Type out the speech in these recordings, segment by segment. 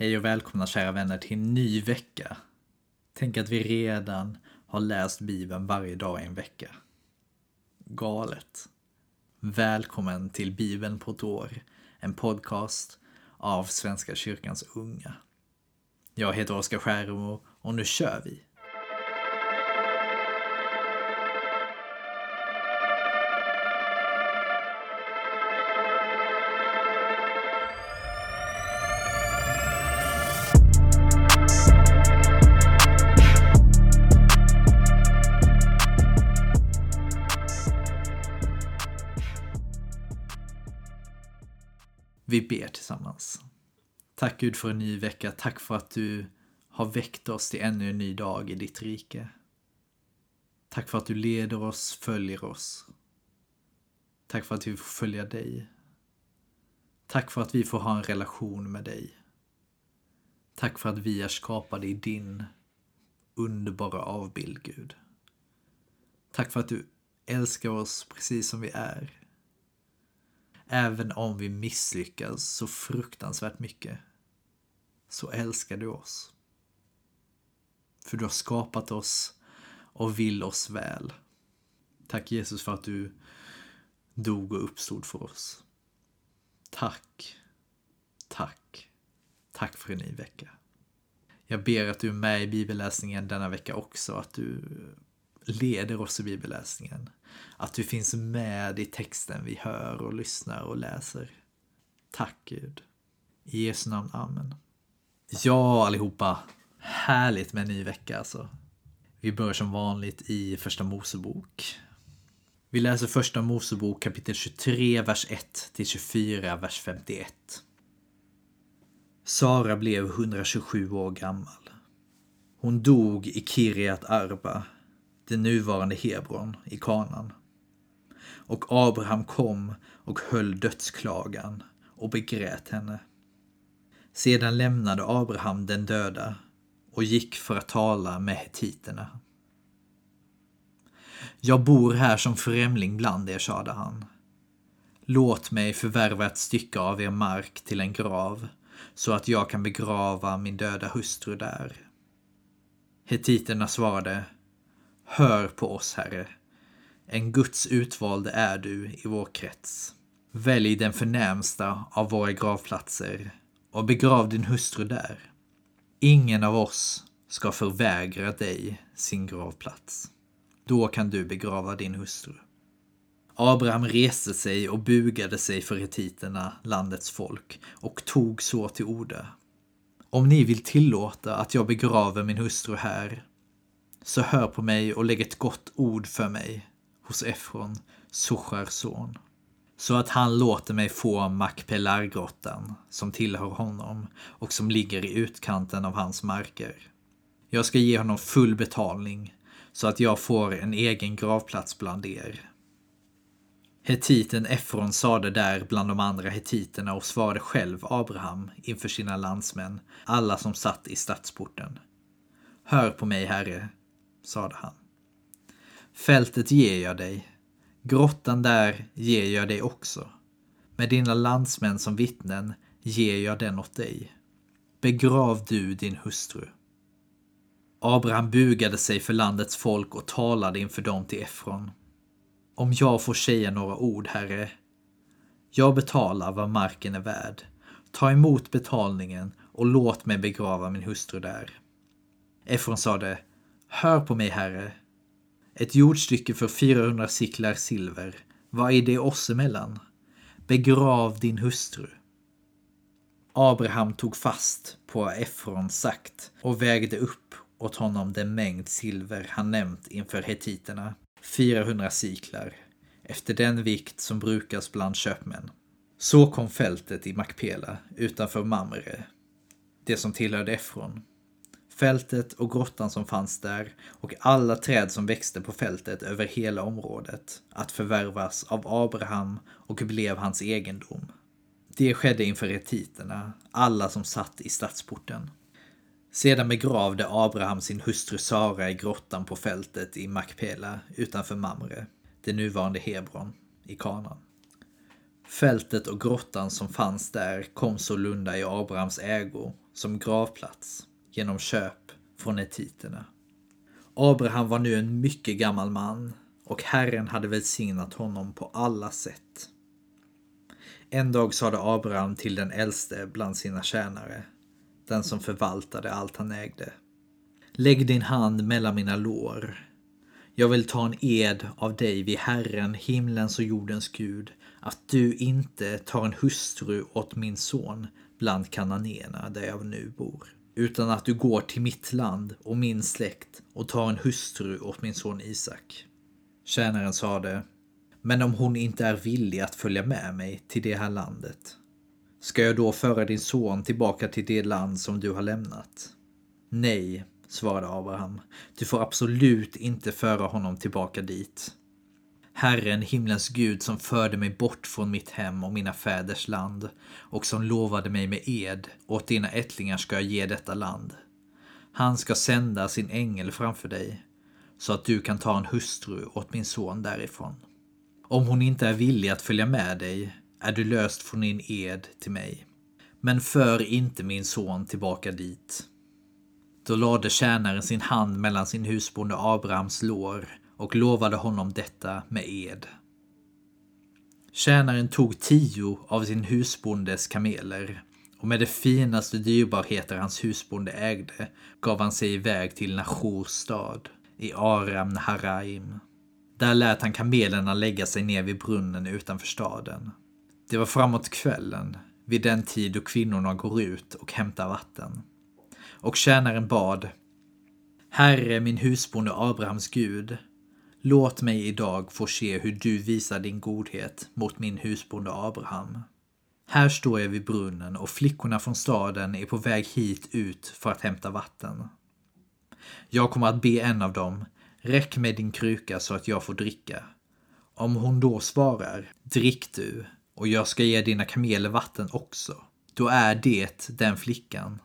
Hej och välkomna kära vänner till en ny vecka. Tänk att vi redan har läst Bibeln varje dag i en vecka. Galet. Välkommen till Bibeln på ett år, en podcast av Svenska kyrkans unga. Jag heter Oskar Skärmo och nu kör vi! Vi ber tillsammans. Tack Gud för en ny vecka. Tack för att du har väckt oss till ännu en ny dag i ditt rike. Tack för att du leder oss, följer oss. Tack för att vi får följa dig. Tack för att vi får ha en relation med dig. Tack för att vi är skapade i din underbara avbild, Gud. Tack för att du älskar oss precis som vi är. Även om vi misslyckas så fruktansvärt mycket, så älskar du oss. För du har skapat oss och vill oss väl. Tack Jesus för att du dog och uppstod för oss. Tack, tack, tack för en ny vecka. Jag ber att du är med i bibelläsningen denna vecka också, att du leder oss i bibelläsningen. Att du finns med i texten vi hör och lyssnar och läser. Tack Gud. I Jesu namn, Amen. Ja, allihopa. Härligt med en ny vecka alltså. Vi börjar som vanligt i Första Mosebok. Vi läser Första Mosebok kapitel 23, vers 1 till 24, vers 51. Sara blev 127 år gammal. Hon dog i Kiriat Arba det nuvarande Hebron i Kanan. Och Abraham kom och höll dödsklagan och begrät henne. Sedan lämnade Abraham den döda och gick för att tala med hetiterna. Jag bor här som främling bland er, sade han. Låt mig förvärva ett stycke av er mark till en grav så att jag kan begrava min döda hustru där. Hetiterna svarade Hör på oss, Herre. En Guds utvald är du i vår krets. Välj den förnämsta av våra gravplatser och begrav din hustru där. Ingen av oss ska förvägra dig sin gravplats. Då kan du begrava din hustru. Abraham reste sig och bugade sig för hetiterna, landets folk, och tog så till orda. Om ni vill tillåta att jag begraver min hustru här så hör på mig och lägg ett gott ord för mig hos Efron, Sochars son. Så att han låter mig få Makpelargrottan som tillhör honom och som ligger i utkanten av hans marker. Jag ska ge honom full betalning så att jag får en egen gravplats bland er. Hetiten Efron sade där bland de andra hetiterna och svarade själv Abraham inför sina landsmän, alla som satt i stadsporten. Hör på mig, herre, sade han. Fältet ger jag dig. Grottan där ger jag dig också. Med dina landsmän som vittnen ger jag den åt dig. Begrav du din hustru. Abraham bugade sig för landets folk och talade inför dem till Efron. Om jag får säga några ord, herre. Jag betalar vad marken är värd. Ta emot betalningen och låt mig begrava min hustru där. Efron sade, Hör på mig, herre. Ett jordstycke för 400 siklar silver. Vad är det oss emellan? Begrav din hustru. Abraham tog fast på Efrons sagt och vägde upp åt honom den mängd silver han nämnt inför hetiterna, 400 siklar, efter den vikt som brukas bland köpmän. Så kom fältet i Makpela utanför Mamre, det som tillhörde Efron, fältet och grottan som fanns där och alla träd som växte på fältet över hela området att förvärvas av Abraham och blev hans egendom. Det skedde inför retiterna, alla som satt i stadsporten. Sedan begravde Abraham sin hustru Sara i grottan på fältet i Makpela utanför Mamre, det nuvarande Hebron, i Kanaan. Fältet och grottan som fanns där kom sålunda i Abrahams ägo som gravplats genom köp från etiterna. Abraham var nu en mycket gammal man och Herren hade välsignat honom på alla sätt. En dag sade Abraham till den äldste bland sina tjänare, den som förvaltade allt han ägde. Lägg din hand mellan mina lår. Jag vill ta en ed av dig vid Herren, himlens och jordens Gud, att du inte tar en hustru åt min son bland kananéerna där jag nu bor, utan att du går till mitt land och min släkt och tar en hustru åt min son Isak. Tjänaren sade, men om hon inte är villig att följa med mig till det här landet, ska jag då föra din son tillbaka till det land som du har lämnat? Nej, svarade Abraham. Du får absolut inte föra honom tillbaka dit. Herren, himlens Gud, som förde mig bort från mitt hem och mina fäders land och som lovade mig med ed, åt dina ättlingar ska jag ge detta land. Han ska sända sin ängel framför dig, så att du kan ta en hustru åt min son därifrån. Om hon inte är villig att följa med dig är du löst från din ed till mig. Men för inte min son tillbaka dit. Då lade tjänaren sin hand mellan sin husbonde Abrahams lår och lovade honom detta med ed. Tjänaren tog tio av sin husbondes kameler och med de finaste dyrbarheter hans husbonde ägde gav han sig iväg till Nahors stad i Aram Naharaim. Där lät han kamelerna lägga sig ner vid brunnen utanför staden. Det var framåt kvällen, vid den tid då kvinnorna går ut och hämtar vatten. Och tjänaren bad Herre, min husbonde Abrahams Gud, låt mig idag få se hur du visar din godhet mot min husbonde Abraham. Här står jag vid brunnen och flickorna från staden är på väg hit ut för att hämta vatten. Jag kommer att be en av dem, räck mig din kruka så att jag får dricka. Om hon då svarar, drick du, och jag ska ge dina kameler vatten också. Då är det den flickan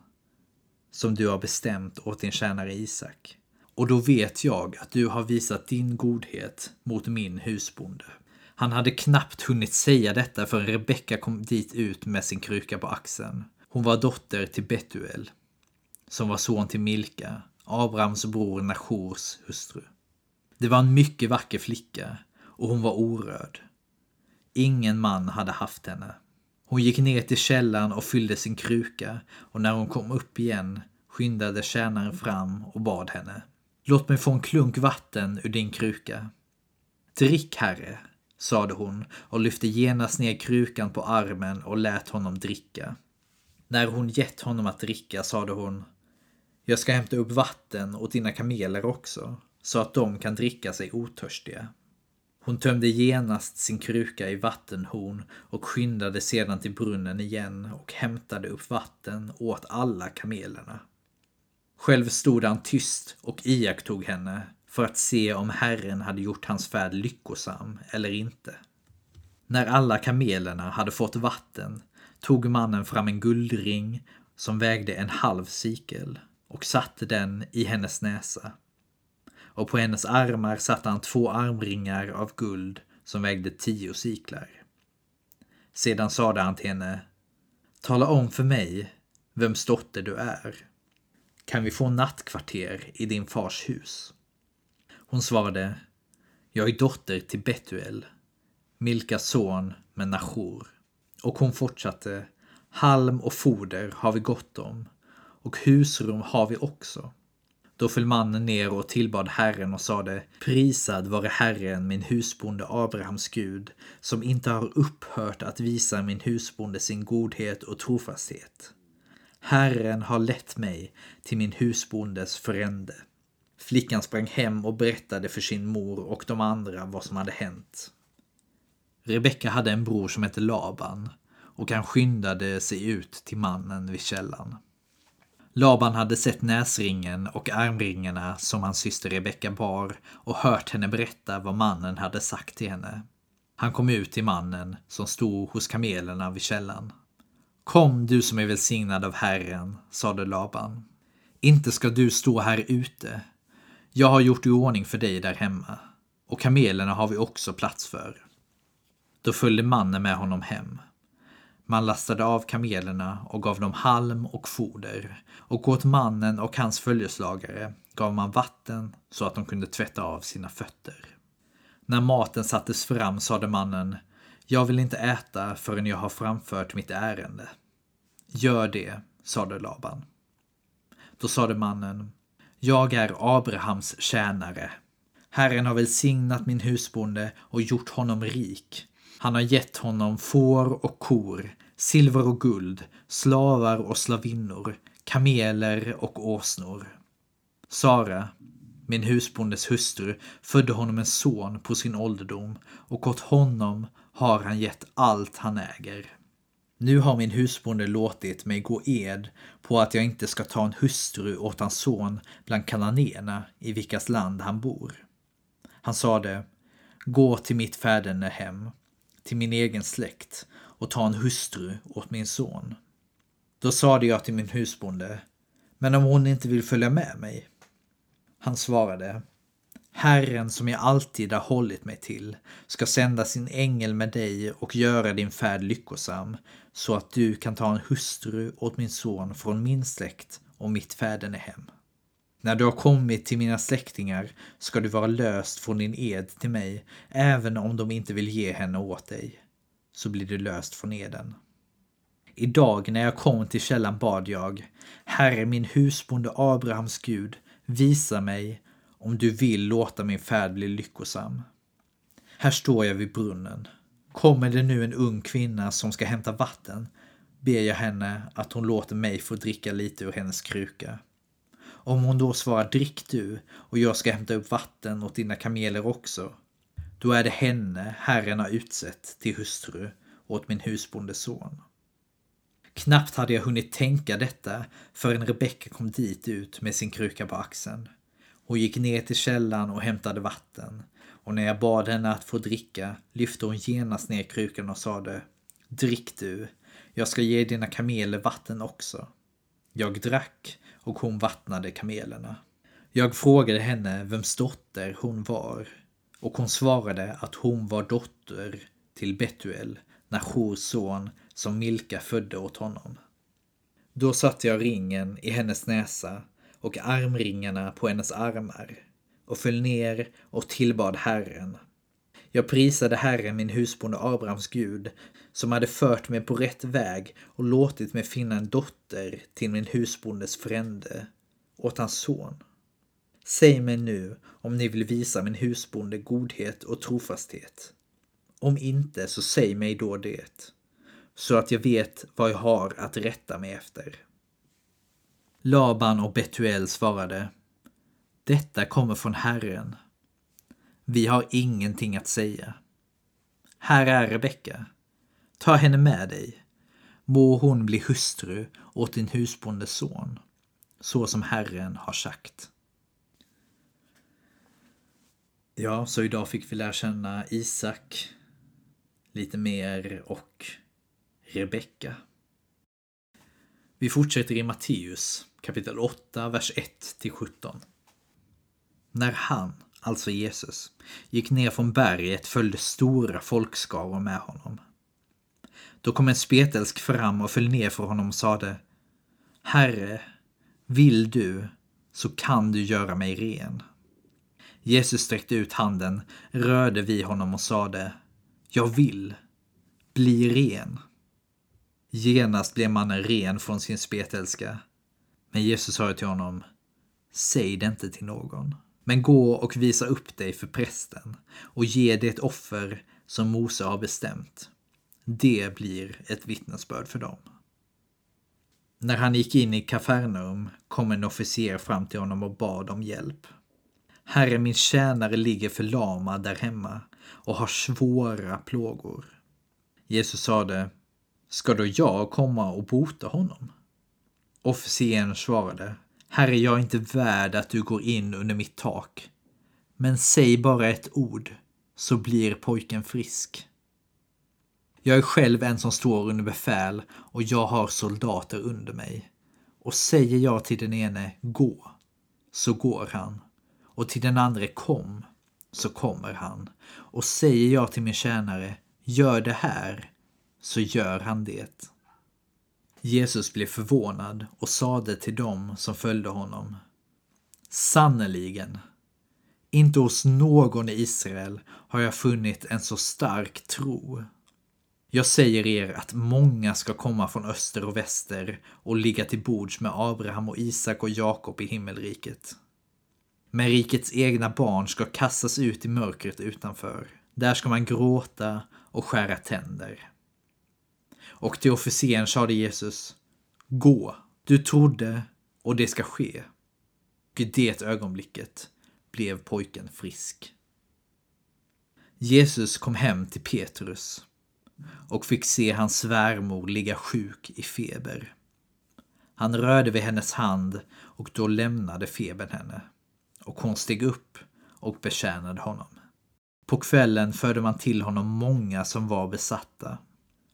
som du har bestämt åt din tjänare Isak. Och då vet jag att du har visat din godhet mot min husbonde. Han hade knappt hunnit säga detta förrän Rebecka kom dit ut med sin kruka på axeln. Hon var dotter till Betuel, som var son till Milka, Abrahams bror Nashors hustru. Det var en mycket vacker flicka och hon var orörd. Ingen man hade haft henne. Hon gick ner till källaren och fyllde sin kruka och när hon kom upp igen skyndade tjänaren fram och bad henne. Låt mig få en klunk vatten ur din kruka. Drick, herre, sade hon och lyfte genast ner krukan på armen och lät honom dricka. När hon gett honom att dricka sade hon Jag ska hämta upp vatten åt dina kameler också, så att de kan dricka sig otörstiga. Hon tömde genast sin kruka i vattenhorn och skyndade sedan till brunnen igen och hämtade upp vatten åt alla kamelerna. Själv stod han tyst och iakttog henne för att se om Herren hade gjort hans färd lyckosam eller inte. När alla kamelerna hade fått vatten tog mannen fram en guldring som vägde en halv sikel och satte den i hennes näsa och på hennes armar satte han två armringar av guld som vägde tio siklar. Sedan sade han till henne Tala om för mig vems dotter du är. Kan vi få nattkvarter i din fars hus? Hon svarade Jag är dotter till Betuel, Milkas son med Nahor. Och hon fortsatte Halm och foder har vi gott om och husrum har vi också. Då föll mannen ner och tillbad Herren och sade Prisad vare Herren, min husbonde Abrahams Gud, som inte har upphört att visa min husbonde sin godhet och trofasthet. Herren har lett mig till min husbondes förände. Flickan sprang hem och berättade för sin mor och de andra vad som hade hänt. Rebecka hade en bror som hette Laban och han skyndade sig ut till mannen vid källan. Laban hade sett näsringen och armringarna som hans syster Rebecka bar och hört henne berätta vad mannen hade sagt till henne. Han kom ut till mannen som stod hos kamelerna vid källan. Kom du som är välsignad av Herren, sade Laban. Inte ska du stå här ute. Jag har gjort i ordning för dig där hemma och kamelerna har vi också plats för. Då följde mannen med honom hem. Man lastade av kamelerna och gav dem halm och foder och åt mannen och hans följeslagare gav man vatten så att de kunde tvätta av sina fötter. När maten sattes fram sade mannen jag vill inte äta förrän jag har framfört mitt ärende. Gör det, sade Laban. Då sade mannen Jag är Abrahams tjänare. Herren har välsignat min husbonde och gjort honom rik. Han har gett honom får och kor, silver och guld, slavar och slavinnor, kameler och åsnor. Sara, min husbondes hustru, födde honom en son på sin ålderdom och åt honom har han gett allt han äger. Nu har min husbonde låtit mig gå ed på att jag inte ska ta en hustru åt hans son bland kananéerna i vilkas land han bor. Han sade, gå till mitt fäderne hem, till min egen släkt och ta en hustru åt min son. Då sade jag till min husbonde, men om hon inte vill följa med mig? Han svarade, Herren som jag alltid har hållit mig till ska sända sin ängel med dig och göra din färd lyckosam så att du kan ta en hustru åt min son från min släkt och mitt fädernehem. När du har kommit till mina släktingar ska du vara löst från din ed till mig, även om de inte vill ge henne åt dig. Så blir du löst från eden. Idag när jag kom till källan bad jag, Herre min husbonde Abrahams Gud, visa mig om du vill låta min färd bli lyckosam. Här står jag vid brunnen. Kommer det nu en ung kvinna som ska hämta vatten ber jag henne att hon låter mig få dricka lite ur hennes kruka. Om hon då svarar drick du och jag ska hämta upp vatten åt dina kameler också, då är det henne Herren har utsett till hustru åt min husbondes son. Knappt hade jag hunnit tänka detta förrän Rebecka kom dit ut med sin kruka på axeln. Hon gick ner till källan och hämtade vatten och när jag bad henne att få dricka lyfte hon genast ner krukan och sade Drick du, jag ska ge dina kameler vatten också. Jag drack och hon vattnade kamelerna. Jag frågade henne vems dotter hon var och hon svarade att hon var dotter till Betuel, Nahors son som Milka födde åt honom. Då satte jag ringen i hennes näsa och armringarna på hennes armar och föll ner och tillbad Herren. Jag prisade Herren, min husbonde Abrahams Gud, som hade fört mig på rätt väg och låtit mig finna en dotter till min husbondes frände, åt hans son. Säg mig nu om ni vill visa min husbonde godhet och trofasthet. Om inte, så säg mig då det, så att jag vet vad jag har att rätta mig efter. Laban och Betuel svarade Detta kommer från Herren. Vi har ingenting att säga. Här är Rebecka. Ta henne med dig. Må hon bli hustru åt din husbondes son, så som Herren har sagt. Ja, så idag fick vi lära känna Isak lite mer och Rebecka. Vi fortsätter i Matteus kapitel 8, vers 1 till 17. När han, alltså Jesus, gick ner från berget följde stora folkskaror med honom. Då kom en spetälsk fram och föll ner för honom och sade Herre, vill du, så kan du göra mig ren. Jesus sträckte ut handen, rörde vid honom och sade Jag vill, bli ren. Genast blev mannen ren från sin spetälska. Men Jesus sa till honom, säg det inte till någon, men gå och visa upp dig för prästen och ge det ett offer som Mose har bestämt. Det blir ett vittnesbörd för dem. När han gick in i Kafarnaum kom en officer fram till honom och bad om hjälp. Herre, min tjänare ligger förlamad där hemma och har svåra plågor. Jesus sade, ska då jag komma och bota honom? Officeren svarade, Herre, jag är inte värd att du går in under mitt tak. Men säg bara ett ord, så blir pojken frisk. Jag är själv en som står under befäl och jag har soldater under mig. Och säger jag till den ene, gå, så går han. Och till den andra, kom, så kommer han. Och säger jag till min tjänare, gör det här, så gör han det. Jesus blev förvånad och sade till dem som följde honom. Sannerligen, inte hos någon i Israel har jag funnit en så stark tro. Jag säger er att många ska komma från öster och väster och ligga till bords med Abraham och Isak och Jakob i himmelriket. Men rikets egna barn ska kastas ut i mörkret utanför. Där ska man gråta och skära tänder. Och till officeren sade Jesus, Gå, du trodde och det ska ske. Och i det ögonblicket blev pojken frisk. Jesus kom hem till Petrus och fick se hans svärmor ligga sjuk i feber. Han rörde vid hennes hand och då lämnade febern henne och hon steg upp och betjänade honom. På kvällen förde man till honom många som var besatta.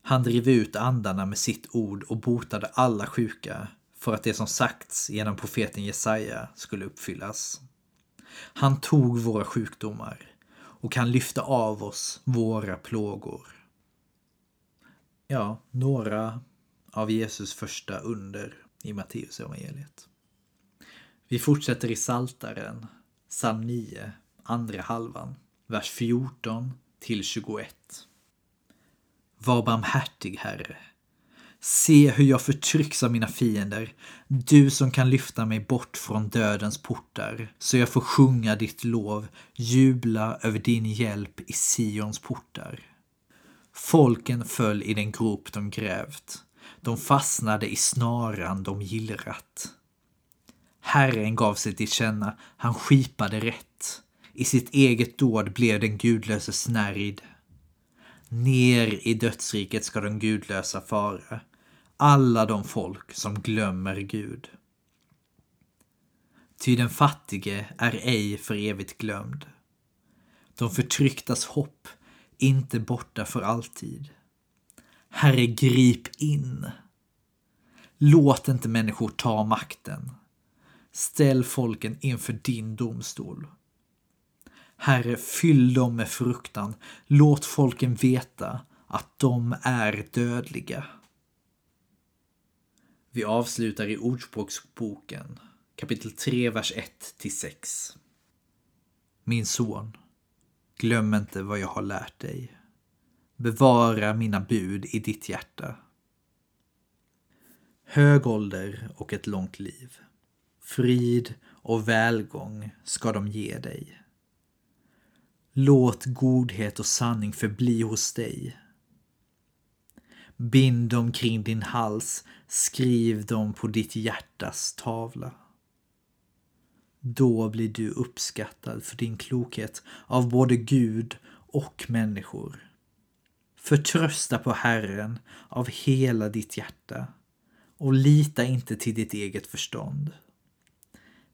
Han drev ut andarna med sitt ord och botade alla sjuka för att det som sagts genom profeten Jesaja skulle uppfyllas. Han tog våra sjukdomar och kan lyfta av oss våra plågor. Ja, några av Jesus första under i Matteus evangeliet. Vi fortsätter i Saltaren, psalm 9, andra halvan, vers 14 till 21. Var barmhärtig, Herre. Se hur jag förtrycks av mina fiender, du som kan lyfta mig bort från dödens portar, så jag får sjunga ditt lov, jubla över din hjälp i Sions portar. Folken föll i den grop de grävt, de fastnade i snaran de gillrat. Herren gav sig till känna, han skipade rätt. I sitt eget dåd blev den gudlöse snärjd. Ner i dödsriket ska de gudlösa fara, alla de folk som glömmer Gud. Ty den fattige är ej för evigt glömd. De förtrycktas hopp inte borta för alltid. Herre, grip in. Låt inte människor ta makten. Ställ folken inför din domstol. Herre, fyll dem med fruktan. Låt folken veta att de är dödliga. Vi avslutar i Ordspråksboken, kapitel 3, vers 1 till 6. Min son, glöm inte vad jag har lärt dig. Bevara mina bud i ditt hjärta. Hög ålder och ett långt liv. Frid och välgång ska de ge dig. Låt godhet och sanning förbli hos dig. Bind dem kring din hals, skriv dem på ditt hjärtas tavla. Då blir du uppskattad för din klokhet av både Gud och människor. Förtrösta på Herren av hela ditt hjärta och lita inte till ditt eget förstånd.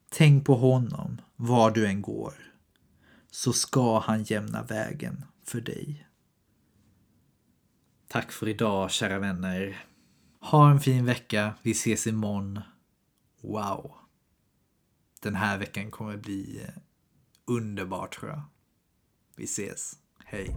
Tänk på honom var du än går, så ska han jämna vägen för dig. Tack för idag kära vänner. Ha en fin vecka. Vi ses imorgon. Wow. Den här veckan kommer bli underbar tror jag. Vi ses. Hej.